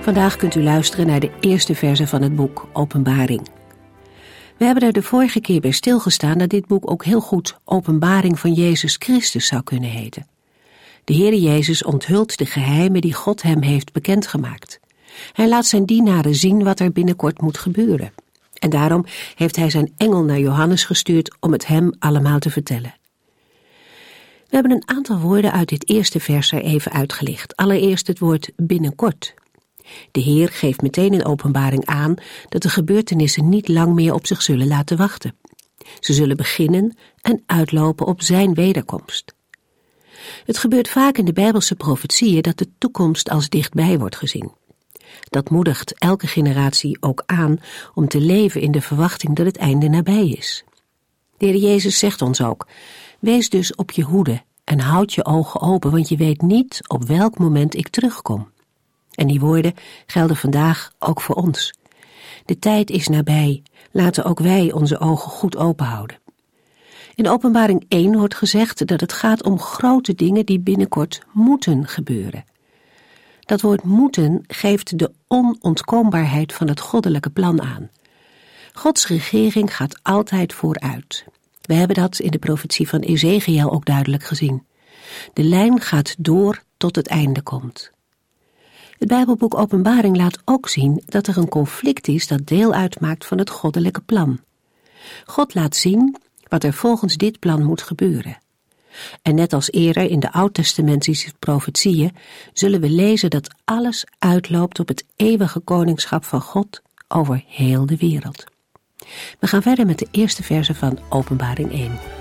Vandaag kunt u luisteren naar de eerste verse van het boek Openbaring. We hebben er de vorige keer bij stilgestaan dat dit boek ook heel goed Openbaring van Jezus Christus zou kunnen heten. De Heere Jezus onthult de geheimen die God hem heeft bekendgemaakt. Hij laat zijn dienaren zien wat er binnenkort moet gebeuren. En daarom heeft hij zijn engel naar Johannes gestuurd om het hem allemaal te vertellen. We hebben een aantal woorden uit dit eerste vers er even uitgelicht. Allereerst het woord binnenkort. De Heer geeft meteen in openbaring aan dat de gebeurtenissen niet lang meer op zich zullen laten wachten. Ze zullen beginnen en uitlopen op zijn wederkomst. Het gebeurt vaak in de Bijbelse profetieën dat de toekomst als dichtbij wordt gezien. Dat moedigt elke generatie ook aan om te leven in de verwachting dat het einde nabij is. De Heer Jezus zegt ons ook: Wees dus op je hoede en houd je ogen open, want je weet niet op welk moment ik terugkom. En die woorden gelden vandaag ook voor ons. De tijd is nabij. Laten ook wij onze ogen goed open houden. In Openbaring 1 wordt gezegd dat het gaat om grote dingen die binnenkort moeten gebeuren. Dat woord moeten geeft de onontkoombaarheid van het goddelijke plan aan. Gods regering gaat altijd vooruit. We hebben dat in de profetie van Ezekiel ook duidelijk gezien. De lijn gaat door tot het einde komt. Het Bijbelboek Openbaring laat ook zien dat er een conflict is dat deel uitmaakt van het goddelijke plan. God laat zien wat er volgens dit plan moet gebeuren. En net als eerder in de oud-testamentische profetieën zullen we lezen dat alles uitloopt op het eeuwige koningschap van God over heel de wereld. We gaan verder met de eerste verse van Openbaring 1.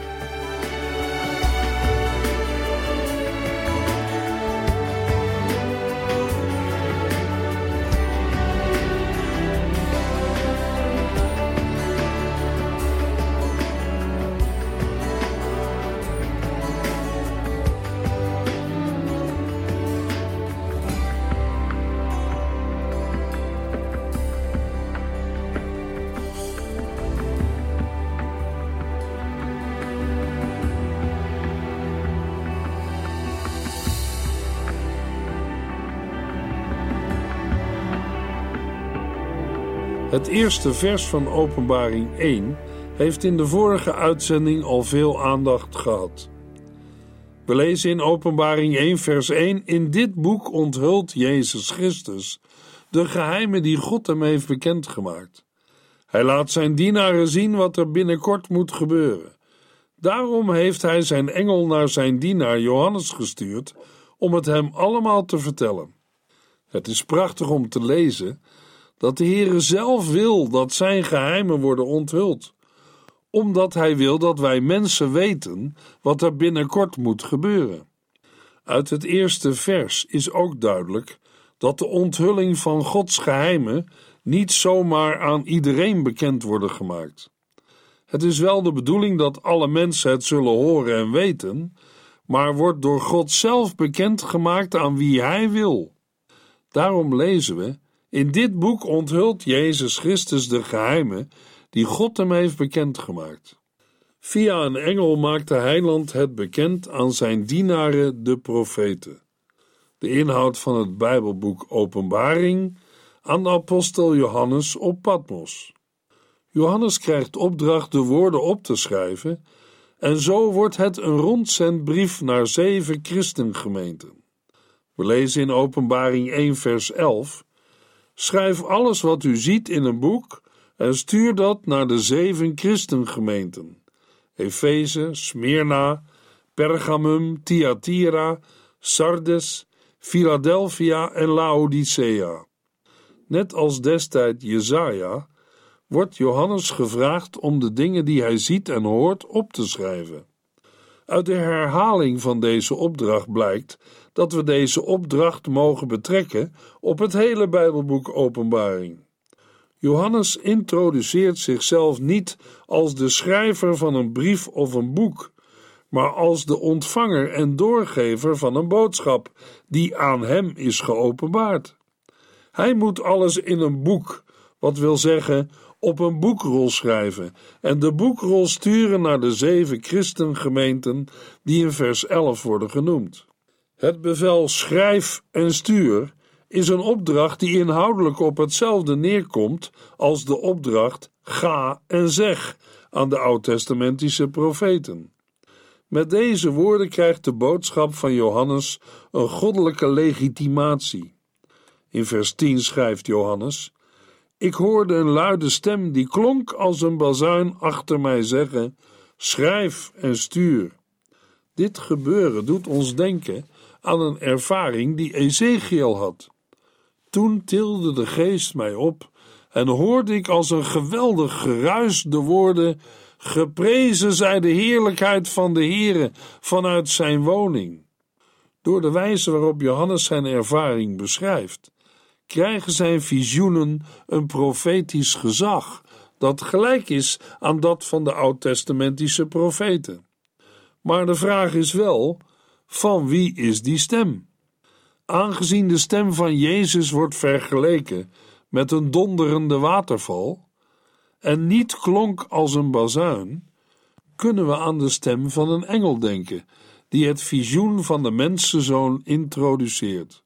Het eerste vers van Openbaring 1 heeft in de vorige uitzending al veel aandacht gehad. We lezen in Openbaring 1, vers 1: In dit boek onthult Jezus Christus de geheimen die God hem heeft bekendgemaakt. Hij laat zijn dienaren zien wat er binnenkort moet gebeuren. Daarom heeft hij zijn engel naar zijn dienaar Johannes gestuurd om het hem allemaal te vertellen. Het is prachtig om te lezen dat de Heere zelf wil dat zijn geheimen worden onthuld, omdat hij wil dat wij mensen weten wat er binnenkort moet gebeuren. Uit het eerste vers is ook duidelijk dat de onthulling van Gods geheimen niet zomaar aan iedereen bekend worden gemaakt. Het is wel de bedoeling dat alle mensen het zullen horen en weten, maar wordt door God zelf bekend gemaakt aan wie Hij wil. Daarom lezen we in dit boek onthult Jezus Christus de geheimen die God hem heeft bekendgemaakt. Via een engel maakt de heiland het bekend aan zijn dienaren, de profeten. De inhoud van het Bijbelboek Openbaring aan de apostel Johannes op Patmos. Johannes krijgt opdracht de woorden op te schrijven en zo wordt het een rondzendbrief naar zeven christengemeenten. We lezen in Openbaring 1 vers 11 Schrijf alles wat u ziet in een boek en stuur dat naar de zeven christengemeenten: Efeze, Smyrna, Pergamum, Thyatira, Sardes, Philadelphia en Laodicea. Net als destijds Jezaja wordt Johannes gevraagd om de dingen die hij ziet en hoort op te schrijven. Uit de herhaling van deze opdracht blijkt dat we deze opdracht mogen betrekken op het hele Bijbelboek Openbaring. Johannes introduceert zichzelf niet als de schrijver van een brief of een boek, maar als de ontvanger en doorgever van een boodschap die aan hem is geopenbaard. Hij moet alles in een boek, wat wil zeggen op een boekrol schrijven en de boekrol sturen naar de zeven christengemeenten die in vers 11 worden genoemd. Het bevel schrijf en stuur is een opdracht die inhoudelijk op hetzelfde neerkomt als de opdracht ga en zeg aan de oud-testamentische profeten. Met deze woorden krijgt de boodschap van Johannes een goddelijke legitimatie. In vers 10 schrijft Johannes: Ik hoorde een luide stem die klonk als een bazuin achter mij zeggen: Schrijf en stuur. Dit gebeuren doet ons denken aan een ervaring die Ezekiel had. Toen tilde de geest mij op en hoorde ik als een geweldig geruis de woorden: Geprezen zij de heerlijkheid van de Heere vanuit zijn woning. Door de wijze waarop Johannes zijn ervaring beschrijft, krijgen zijn visioenen een profetisch gezag dat gelijk is aan dat van de oud-testamentische profeten. Maar de vraag is wel: van wie is die stem? Aangezien de stem van Jezus wordt vergeleken met een donderende waterval en niet klonk als een bazuin, kunnen we aan de stem van een engel denken, die het visioen van de mensenzoon introduceert.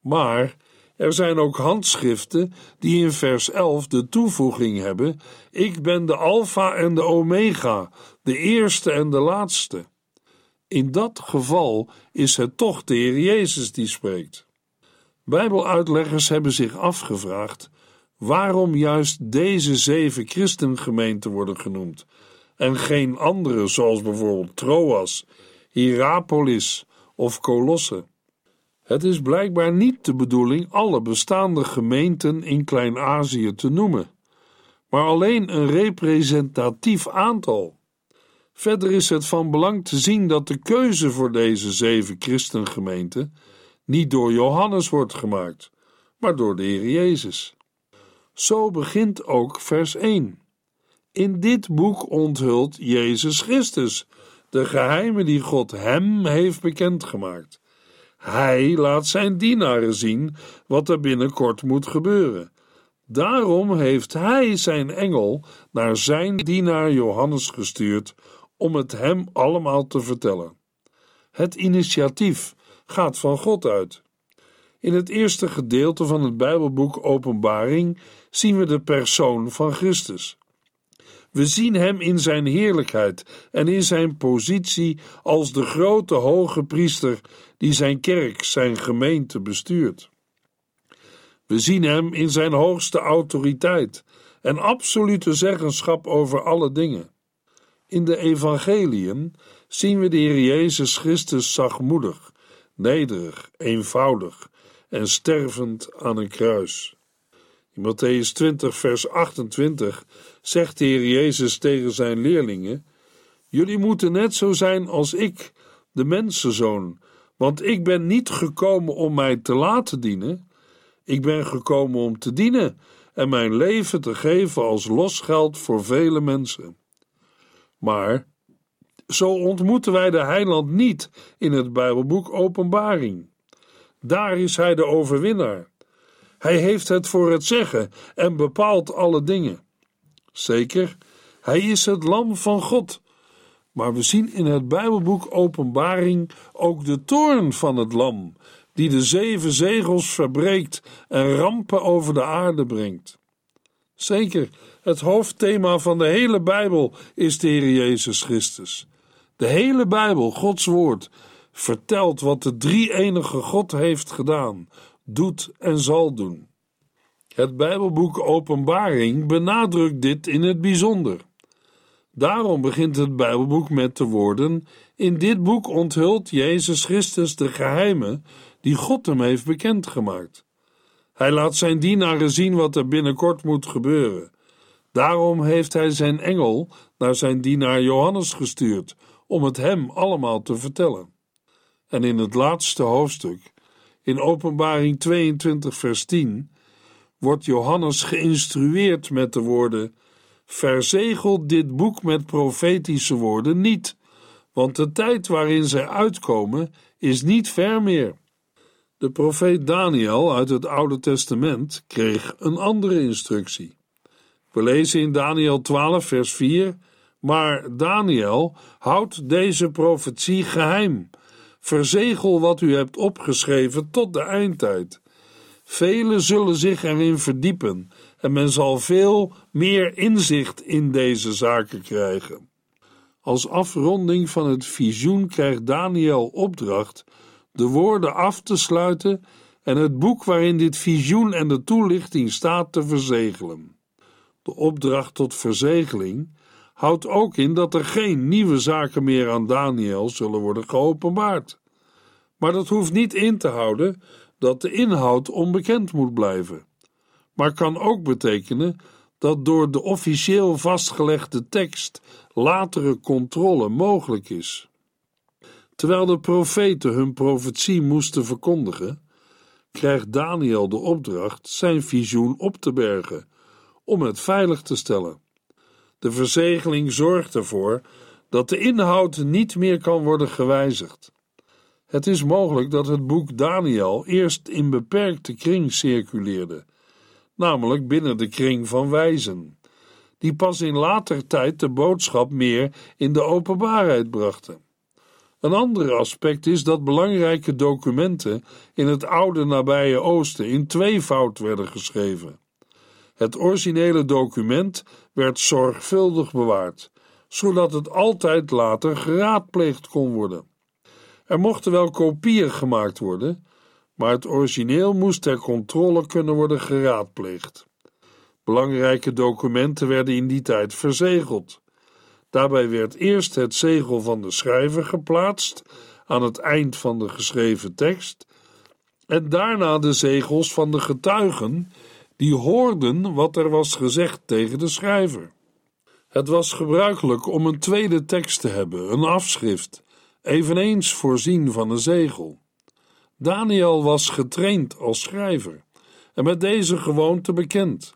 Maar er zijn ook handschriften die in vers 11 de toevoeging hebben: Ik ben de Alpha en de Omega, de eerste en de laatste. In dat geval is het toch de Heer Jezus die spreekt. Bijbeluitleggers hebben zich afgevraagd waarom juist deze zeven christengemeenten worden genoemd en geen andere, zoals bijvoorbeeld Troas, Hierapolis of Colosse. Het is blijkbaar niet de bedoeling alle bestaande gemeenten in Klein-Azië te noemen, maar alleen een representatief aantal. Verder is het van belang te zien dat de keuze voor deze zeven christengemeenten niet door Johannes wordt gemaakt, maar door de Heer Jezus. Zo begint ook vers 1. In dit boek onthult Jezus Christus de geheimen die God hem heeft bekendgemaakt. Hij laat zijn dienaren zien wat er binnenkort moet gebeuren. Daarom heeft hij zijn engel naar zijn dienaar Johannes gestuurd om het hem allemaal te vertellen. Het initiatief gaat van God uit. In het eerste gedeelte van het Bijbelboek Openbaring zien we de persoon van Christus. We zien hem in zijn heerlijkheid en in zijn positie als de grote hoge priester die zijn kerk, zijn gemeente bestuurt. We zien hem in zijn hoogste autoriteit en absolute zeggenschap over alle dingen. In de evangeliën zien we de Heer Jezus Christus zachtmoedig, nederig, eenvoudig en stervend aan een kruis. In Matthäus 20, vers 28 zegt de Heer Jezus tegen zijn leerlingen: Jullie moeten net zo zijn als ik, de mensenzoon, want ik ben niet gekomen om mij te laten dienen. Ik ben gekomen om te dienen en mijn leven te geven als losgeld voor vele mensen. Maar zo ontmoeten wij de heiland niet in het Bijbelboek Openbaring. Daar is hij de overwinnaar. Hij heeft het voor het zeggen en bepaalt alle dingen. Zeker, hij is het lam van God. Maar we zien in het Bijbelboek Openbaring ook de toorn van het lam, die de zeven zegels verbreekt en rampen over de aarde brengt. Zeker, het hoofdthema van de hele Bijbel is de Heer Jezus Christus. De hele Bijbel, Gods Woord, vertelt wat de drie-enige God heeft gedaan, doet en zal doen. Het Bijbelboek Openbaring benadrukt dit in het bijzonder. Daarom begint het Bijbelboek met de woorden: In dit boek onthult Jezus Christus de geheimen die God hem heeft bekendgemaakt. Hij laat zijn dienaren zien wat er binnenkort moet gebeuren. Daarom heeft hij zijn engel naar zijn dienaar Johannes gestuurd om het hem allemaal te vertellen. En in het laatste hoofdstuk, in Openbaring 22, vers 10, wordt Johannes geïnstrueerd met de woorden: Verzegel dit boek met profetische woorden niet, want de tijd waarin zij uitkomen is niet ver meer. De profeet Daniel uit het Oude Testament kreeg een andere instructie. We lezen in Daniel 12, vers 4: Maar Daniel houdt deze profetie geheim. Verzegel wat u hebt opgeschreven tot de eindtijd. Velen zullen zich erin verdiepen en men zal veel meer inzicht in deze zaken krijgen. Als afronding van het visioen krijgt Daniel opdracht de woorden af te sluiten en het boek waarin dit visioen en de toelichting staat te verzegelen. De opdracht tot verzegeling houdt ook in dat er geen nieuwe zaken meer aan Daniel zullen worden geopenbaard. Maar dat hoeft niet in te houden dat de inhoud onbekend moet blijven, maar kan ook betekenen dat door de officieel vastgelegde tekst latere controle mogelijk is. Terwijl de profeten hun profetie moesten verkondigen, krijgt Daniel de opdracht zijn visioen op te bergen, om het veilig te stellen. De verzegeling zorgt ervoor dat de inhoud niet meer kan worden gewijzigd. Het is mogelijk dat het boek Daniel eerst in beperkte kring circuleerde, namelijk binnen de kring van wijzen, die pas in later tijd de boodschap meer in de openbaarheid brachten. Een ander aspect is dat belangrijke documenten in het oude nabije Oosten in tweevoud werden geschreven. Het originele document werd zorgvuldig bewaard, zodat het altijd later geraadpleegd kon worden. Er mochten wel kopieën gemaakt worden, maar het origineel moest ter controle kunnen worden geraadpleegd. Belangrijke documenten werden in die tijd verzegeld. Daarbij werd eerst het zegel van de schrijver geplaatst aan het eind van de geschreven tekst en daarna de zegels van de getuigen die hoorden wat er was gezegd tegen de schrijver. Het was gebruikelijk om een tweede tekst te hebben, een afschrift, eveneens voorzien van een zegel. Daniel was getraind als schrijver en met deze gewoonte bekend.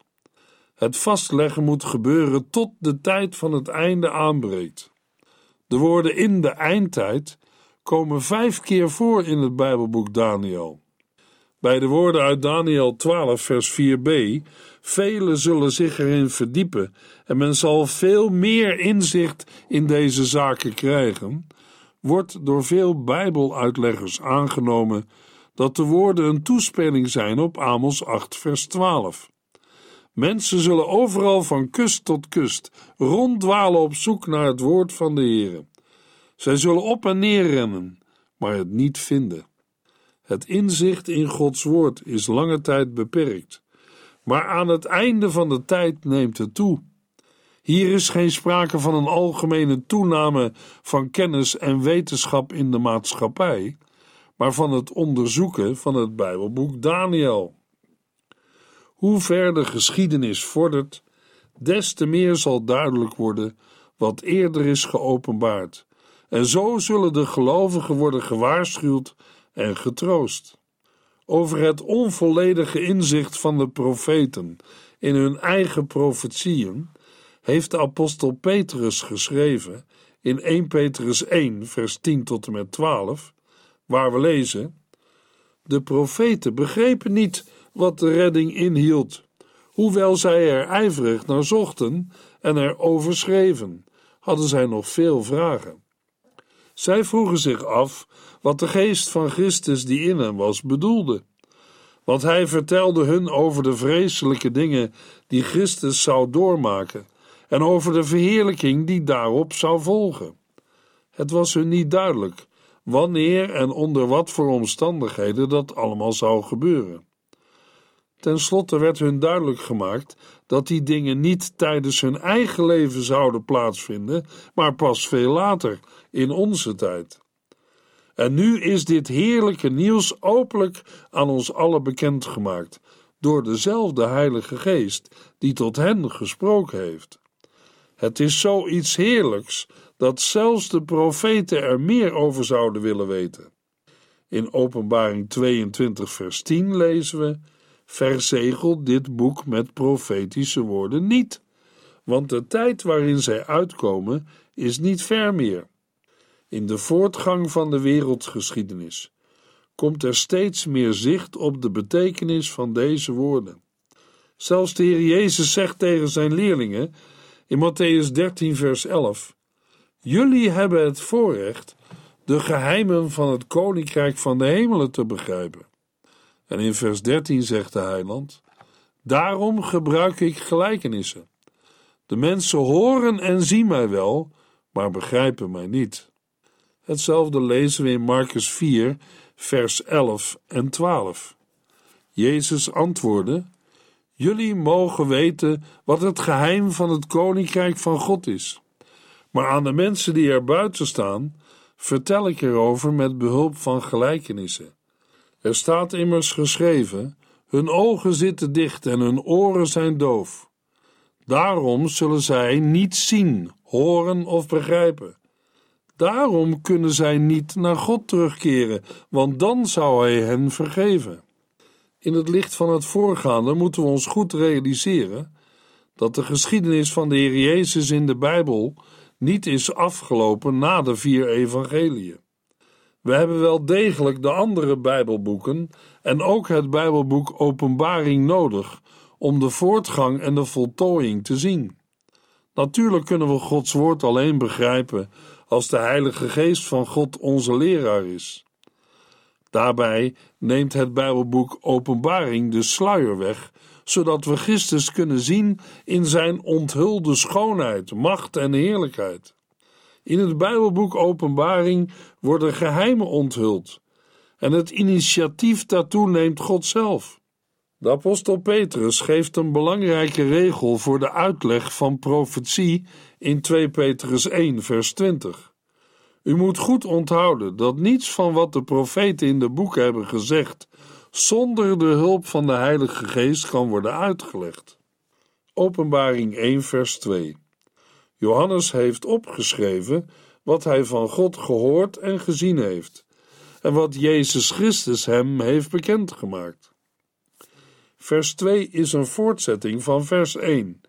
Het vastleggen moet gebeuren tot de tijd van het einde aanbreekt. De woorden in de eindtijd komen vijf keer voor in het Bijbelboek Daniel. Bij de woorden uit Daniel 12, vers 4b: Velen zullen zich erin verdiepen en men zal veel meer inzicht in deze zaken krijgen, wordt door veel Bijbeluitleggers aangenomen dat de woorden een toespeling zijn op Amos 8, vers 12. Mensen zullen overal van kust tot kust ronddwalen op zoek naar het woord van de Heere. Zij zullen op en neer rennen, maar het niet vinden. Het inzicht in Gods woord is lange tijd beperkt, maar aan het einde van de tijd neemt het toe. Hier is geen sprake van een algemene toename van kennis en wetenschap in de maatschappij, maar van het onderzoeken van het Bijbelboek Daniel. Hoe ver de geschiedenis vordert, des te meer zal duidelijk worden wat eerder is geopenbaard, en zo zullen de gelovigen worden gewaarschuwd en getroost. Over het onvolledige inzicht van de profeten in hun eigen profetieën heeft de apostel Petrus geschreven in 1 Petrus 1, vers 10 tot en met 12, waar we lezen: De profeten begrepen niet wat de redding inhield, hoewel zij er ijverig naar zochten en er over schreven, hadden zij nog veel vragen. Zij vroegen zich af wat de geest van Christus die in hem was bedoelde. Want hij vertelde hun over de vreselijke dingen die Christus zou doormaken en over de verheerlijking die daarop zou volgen. Het was hun niet duidelijk wanneer en onder wat voor omstandigheden dat allemaal zou gebeuren. Ten slotte werd hun duidelijk gemaakt dat die dingen niet tijdens hun eigen leven zouden plaatsvinden, maar pas veel later, in onze tijd. En nu is dit heerlijke nieuws openlijk aan ons allen bekendgemaakt, door dezelfde Heilige Geest die tot hen gesproken heeft. Het is zoiets heerlijks dat zelfs de profeten er meer over zouden willen weten. In Openbaring 22, vers 10 lezen we: Verzegel dit boek met profetische woorden niet, want de tijd waarin zij uitkomen is niet ver meer. In de voortgang van de wereldgeschiedenis komt er steeds meer zicht op de betekenis van deze woorden. Zelfs de Heer Jezus zegt tegen zijn leerlingen in Matthäus 13, vers 11: Jullie hebben het voorrecht de geheimen van het koninkrijk van de hemelen te begrijpen. En in vers 13 zegt de heiland: Daarom gebruik ik gelijkenissen. De mensen horen en zien mij wel, maar begrijpen mij niet. Hetzelfde lezen we in Marcus 4, vers 11 en 12. Jezus antwoordde: Jullie mogen weten wat het geheim van het koninkrijk van God is. Maar aan de mensen die er buiten staan, vertel ik erover met behulp van gelijkenissen. Er staat immers geschreven: Hun ogen zitten dicht en hun oren zijn doof. Daarom zullen zij niet zien, horen of begrijpen. Daarom kunnen zij niet naar God terugkeren, want dan zou Hij hen vergeven. In het licht van het voorgaande moeten we ons goed realiseren dat de geschiedenis van de Heer Jezus in de Bijbel niet is afgelopen na de vier evangeliën. We hebben wel degelijk de andere Bijbelboeken en ook het Bijbelboek Openbaring nodig om de voortgang en de voltooiing te zien. Natuurlijk kunnen we Gods woord alleen begrijpen als de Heilige Geest van God onze leraar is. Daarbij neemt het Bijbelboek Openbaring de sluier weg, zodat we Christus kunnen zien in zijn onthulde schoonheid, macht en heerlijkheid. In het Bijbelboek Openbaring worden geheimen onthuld en het initiatief daartoe neemt God zelf. De apostel Petrus geeft een belangrijke regel voor de uitleg van profetie in 2 Petrus 1 vers 20. U moet goed onthouden dat niets van wat de profeten in de boeken hebben gezegd zonder de hulp van de Heilige Geest kan worden uitgelegd. Openbaring 1 vers 2 Johannes heeft opgeschreven wat hij van God gehoord en gezien heeft en wat Jezus Christus hem heeft bekendgemaakt. Vers 2 is een voortzetting van vers 1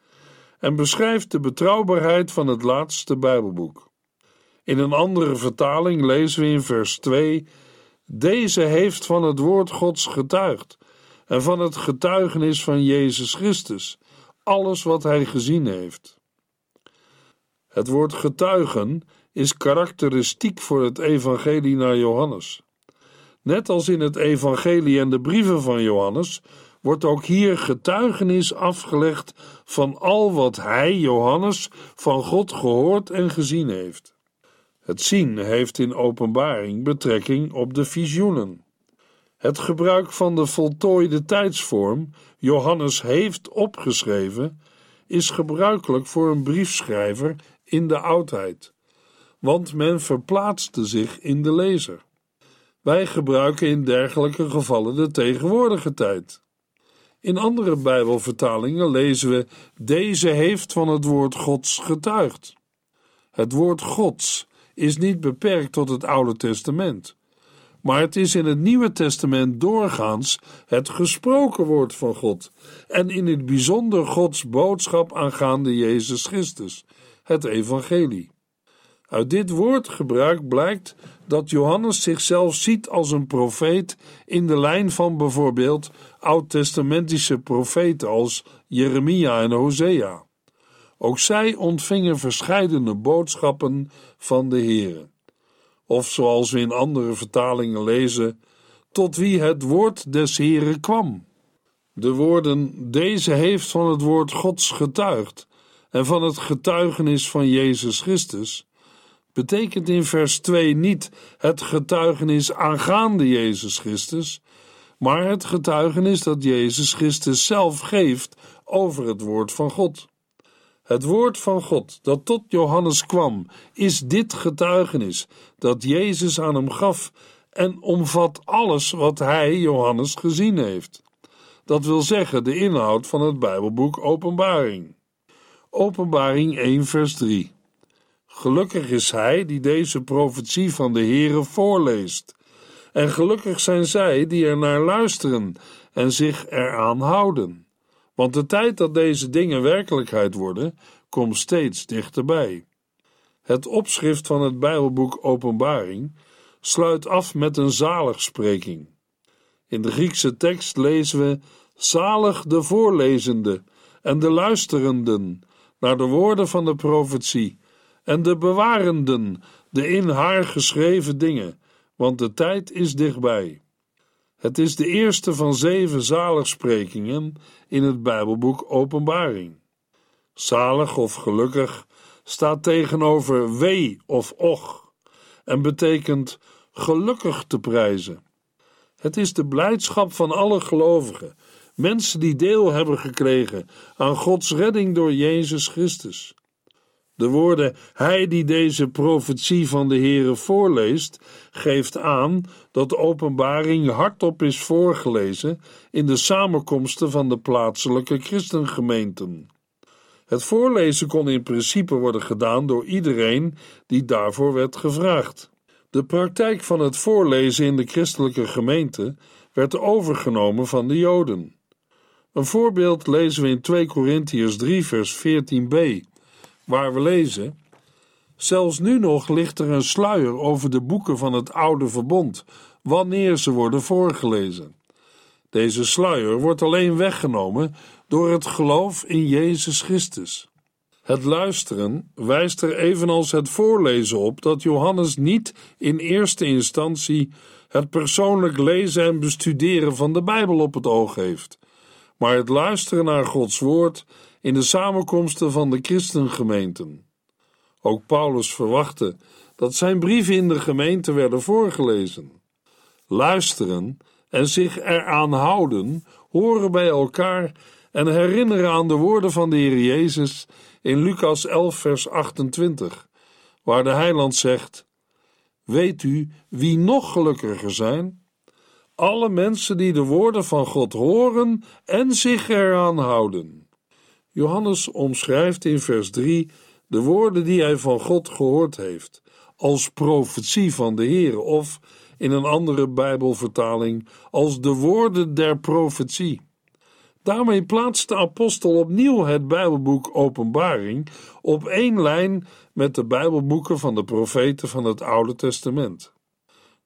en beschrijft de betrouwbaarheid van het laatste Bijbelboek. In een andere vertaling lezen we in vers 2: Deze heeft van het woord Gods getuigd en van het getuigenis van Jezus Christus, alles wat hij gezien heeft. Het woord getuigen is karakteristiek voor het evangelie naar Johannes. Net als in het evangelie en de brieven van Johannes wordt ook hier getuigenis afgelegd van al wat hij, Johannes, van God gehoord en gezien heeft. Het zien heeft in openbaring betrekking op de visioenen. Het gebruik van de voltooide tijdsvorm, Johannes heeft opgeschreven, is gebruikelijk voor een briefschrijver in de oudheid, want men verplaatste zich in de lezer. Wij gebruiken in dergelijke gevallen de tegenwoordige tijd. In andere Bijbelvertalingen lezen we: Deze heeft van het woord Gods getuigd. Het woord Gods is niet beperkt tot het Oude Testament, maar het is in het Nieuwe Testament doorgaans het gesproken woord van God en in het bijzonder Gods boodschap aangaande Jezus Christus, het Evangelie. Uit dit woordgebruik blijkt dat Johannes zichzelf ziet als een profeet in de lijn van bijvoorbeeld oud-testamentische profeten als Jeremia en Hosea. Ook zij ontvingen verscheidene boodschappen van de Heere. Of zoals we in andere vertalingen lezen, tot wie het woord des Heeren kwam. De woorden deze heeft van het woord Gods getuigd en van het getuigenis van Jezus Christus betekent in vers 2 niet het getuigenis aangaande Jezus Christus, maar het getuigenis dat Jezus Christus zelf geeft over het woord van God. Het woord van God dat tot Johannes kwam, is dit getuigenis dat Jezus aan hem gaf en omvat alles wat hij, Johannes, gezien heeft. Dat wil zeggen de inhoud van het Bijbelboek Openbaring. Openbaring 1 vers 3 Gelukkig is hij die deze profetie van de Heere voorleest En gelukkig zijn zij die er naar luisteren en zich eraan houden. Want de tijd dat deze dingen werkelijkheid worden, komt steeds dichterbij. Het opschrift van het Bijbelboek Openbaring sluit af met een zaligspreking. In de Griekse tekst lezen we: Zalig de voorlezende en de luisterenden naar de woorden van de profetie, en de bewarenden de in haar geschreven dingen, want de tijd is dichtbij. Het is de eerste van zeven zaligsprekingen in het Bijbelboek Openbaring. Zalig of gelukkig staat tegenover wee of och en betekent gelukkig te prijzen. Het is de blijdschap van alle gelovigen, mensen die deel hebben gekregen aan Gods redding door Jezus Christus. De woorden Hij die deze profetie van de Heere voorleest, geeft aan dat de openbaring hardop is voorgelezen in de samenkomsten van de plaatselijke christengemeenten. Het voorlezen kon in principe worden gedaan door iedereen die daarvoor werd gevraagd. De praktijk van het voorlezen in de christelijke gemeente werd overgenomen van de Joden. Een voorbeeld lezen we in 2 Korintiërs 3 vers 14b, waar we lezen: Zelfs nu nog ligt er een sluier over de boeken van het oude verbond, wanneer ze worden voorgelezen. Deze sluier wordt alleen weggenomen door het geloof in Jezus Christus. Het luisteren wijst er evenals het voorlezen op dat Johannes niet in eerste instantie het persoonlijk lezen en bestuderen van de Bijbel op het oog heeft, maar het luisteren naar Gods woord in de samenkomsten van de christengemeenten. Ook Paulus verwachtte dat zijn brieven in de gemeente werden voorgelezen. Luisteren en zich eraan houden horen bij elkaar en herinneren aan de woorden van de Heer Jezus in Lucas 11, vers 28, waar de heiland zegt: Weet u wie nog gelukkiger zijn? Alle mensen die de woorden van God horen en zich eraan houden. Johannes omschrijft in vers 3 de woorden die hij van God gehoord heeft, als profetie van de Heer, of in een andere Bijbelvertaling als de woorden der profetie. Daarmee plaatst de apostel opnieuw het Bijbelboek Openbaring op één lijn met de Bijbelboeken van de profeten van het Oude Testament.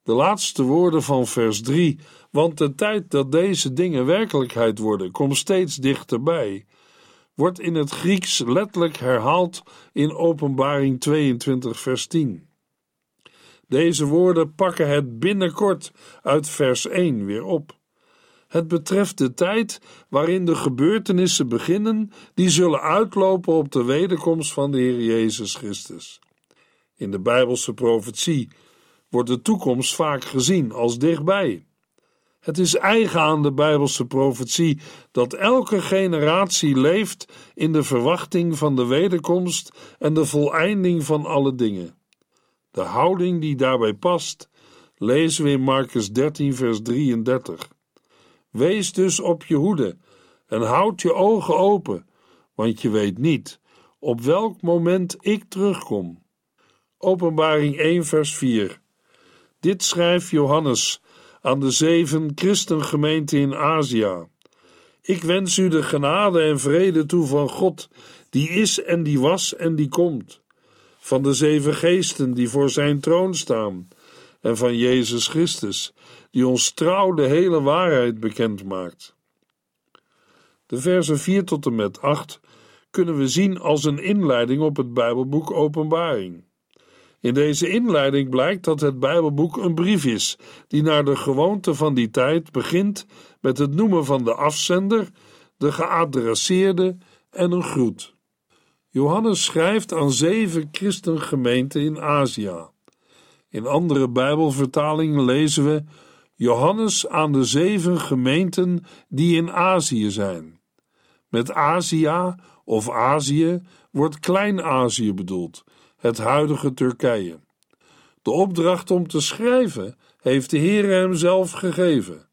De laatste woorden van vers 3, want de tijd dat deze dingen werkelijkheid worden, komt steeds dichterbij, wordt in het Grieks letterlijk herhaald in Openbaring 22, vers 10. Deze woorden pakken het binnenkort uit vers 1 weer op. Het betreft de tijd waarin de gebeurtenissen beginnen die zullen uitlopen op de wederkomst van de Heer Jezus Christus. In de Bijbelse profetie wordt de toekomst vaak gezien als dichtbij. Het is eigen aan de Bijbelse profetie dat elke generatie leeft in de verwachting van de wederkomst en de voleinding van alle dingen. De houding die daarbij past, lezen we in Marcus 13, vers 33. Wees dus op je hoede en houd je ogen open, want je weet niet op welk moment ik terugkom. Openbaring 1, vers 4. Dit schrijft Johannes aan de zeven christengemeenten in Azië. Ik wens u de genade en vrede toe van God, die is en die was en die komt, van de zeven geesten die voor zijn troon staan, en van Jezus Christus, die ons trouw de hele waarheid bekend maakt. De versen 4 tot en met 8 kunnen we zien als een inleiding op het Bijbelboek Openbaring. In deze inleiding blijkt dat het Bijbelboek een brief is, die naar de gewoonte van die tijd begint met het noemen van de afzender, de geadresseerde en een groet. Johannes schrijft aan zeven christengemeenten in Azië. In andere Bijbelvertalingen lezen we Johannes aan de zeven gemeenten die in Azië zijn. Met Azië of Azië wordt Klein-Azië bedoeld, het huidige Turkije. De opdracht om te schrijven heeft de Heer hem zelf gegeven.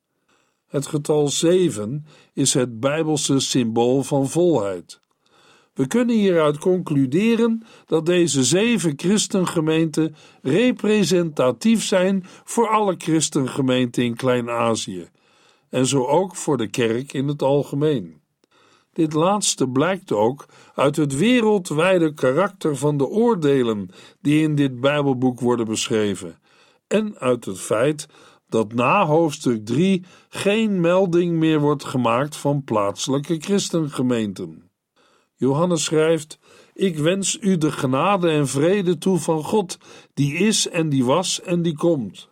Het getal zeven is het Bijbelse symbool van volheid. We kunnen hieruit concluderen dat deze zeven christengemeenten representatief zijn voor alle christengemeenten in Klein-Azië en zo ook voor de kerk in het algemeen. Dit laatste blijkt ook uit het wereldwijde karakter van de oordelen die in dit Bijbelboek worden beschreven, en uit het feit dat na hoofdstuk 3 geen melding meer wordt gemaakt van plaatselijke christengemeenten. Johannes schrijft: Ik wens u de genade en vrede toe van God, die is en die was en die komt.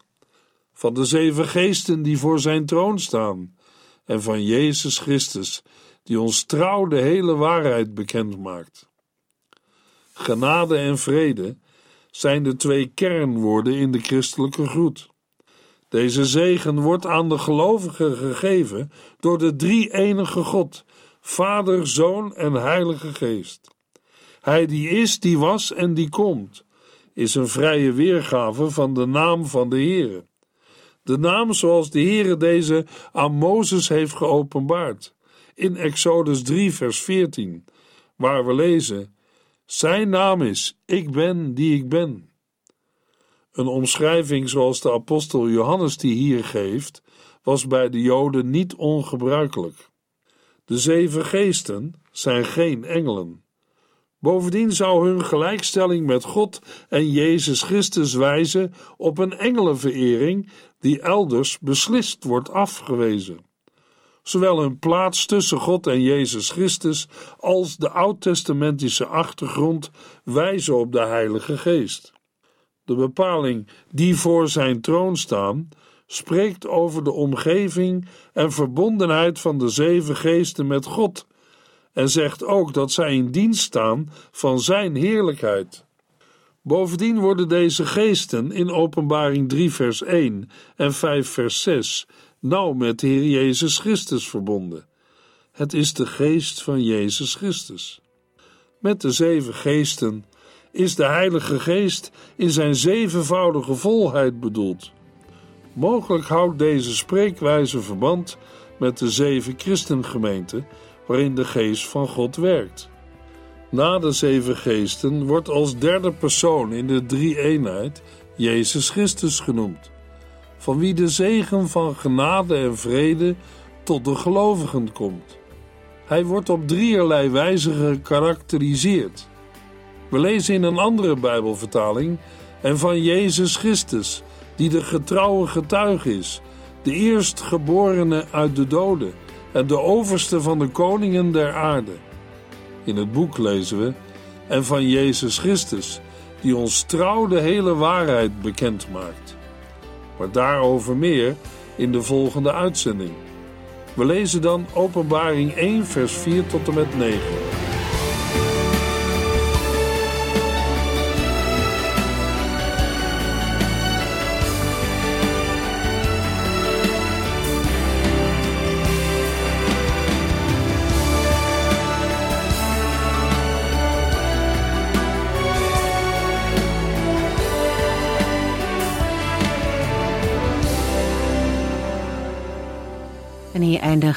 Van de zeven geesten die voor zijn troon staan, en van Jezus Christus, die ons trouw de hele waarheid bekend maakt. Genade en vrede zijn de twee kernwoorden in de christelijke groet. Deze zegen wordt aan de gelovigen gegeven door de drie-enige God, Vader, Zoon en Heilige Geest. Hij die is, die was en die komt, is een vrije weergave van de naam van de Heere. De naam zoals de Heere deze aan Mozes heeft geopenbaard. In Exodus 3, vers 14, waar we lezen: Zijn naam is: Ik ben die ik ben. Een omschrijving zoals de apostel Johannes die hier geeft, was bij de Joden niet ongebruikelijk. De zeven geesten zijn geen engelen. Bovendien zou hun gelijkstelling met God en Jezus Christus wijzen op een engelenverering die elders beslist wordt afgewezen. Zowel hun plaats tussen God en Jezus Christus als de oud-testamentische achtergrond wijzen op de Heilige Geest. De bepaling die voor zijn troon staan, spreekt over de omgeving en verbondenheid van de zeven geesten met God en zegt ook dat zij in dienst staan van zijn heerlijkheid. Bovendien worden deze geesten in Openbaring 3 vers 1 en 5 vers 6 nauw met de Heer Jezus Christus verbonden. Het is de geest van Jezus Christus. Met de zeven geesten is de Heilige Geest in zijn zevenvoudige volheid bedoeld. Mogelijk houdt deze spreekwijze verband met de zeven christengemeenten waarin de geest van God werkt. Na de zeven geesten wordt als derde persoon in de drie-eenheid Jezus Christus genoemd, van wie de zegen van genade en vrede tot de gelovigen komt. Hij wordt op drieërlei wijze gekarakteriseerd. We lezen in een andere Bijbelvertaling en van Jezus Christus, die de getrouwe getuige is, de eerstgeborene uit de doden en de overste van de koningen der aarde. In het boek lezen we en van Jezus Christus, die ons trouw de hele waarheid bekend maakt. Daarover meer in de volgende uitzending. We lezen dan Openbaring 1, vers 4 tot en met 9.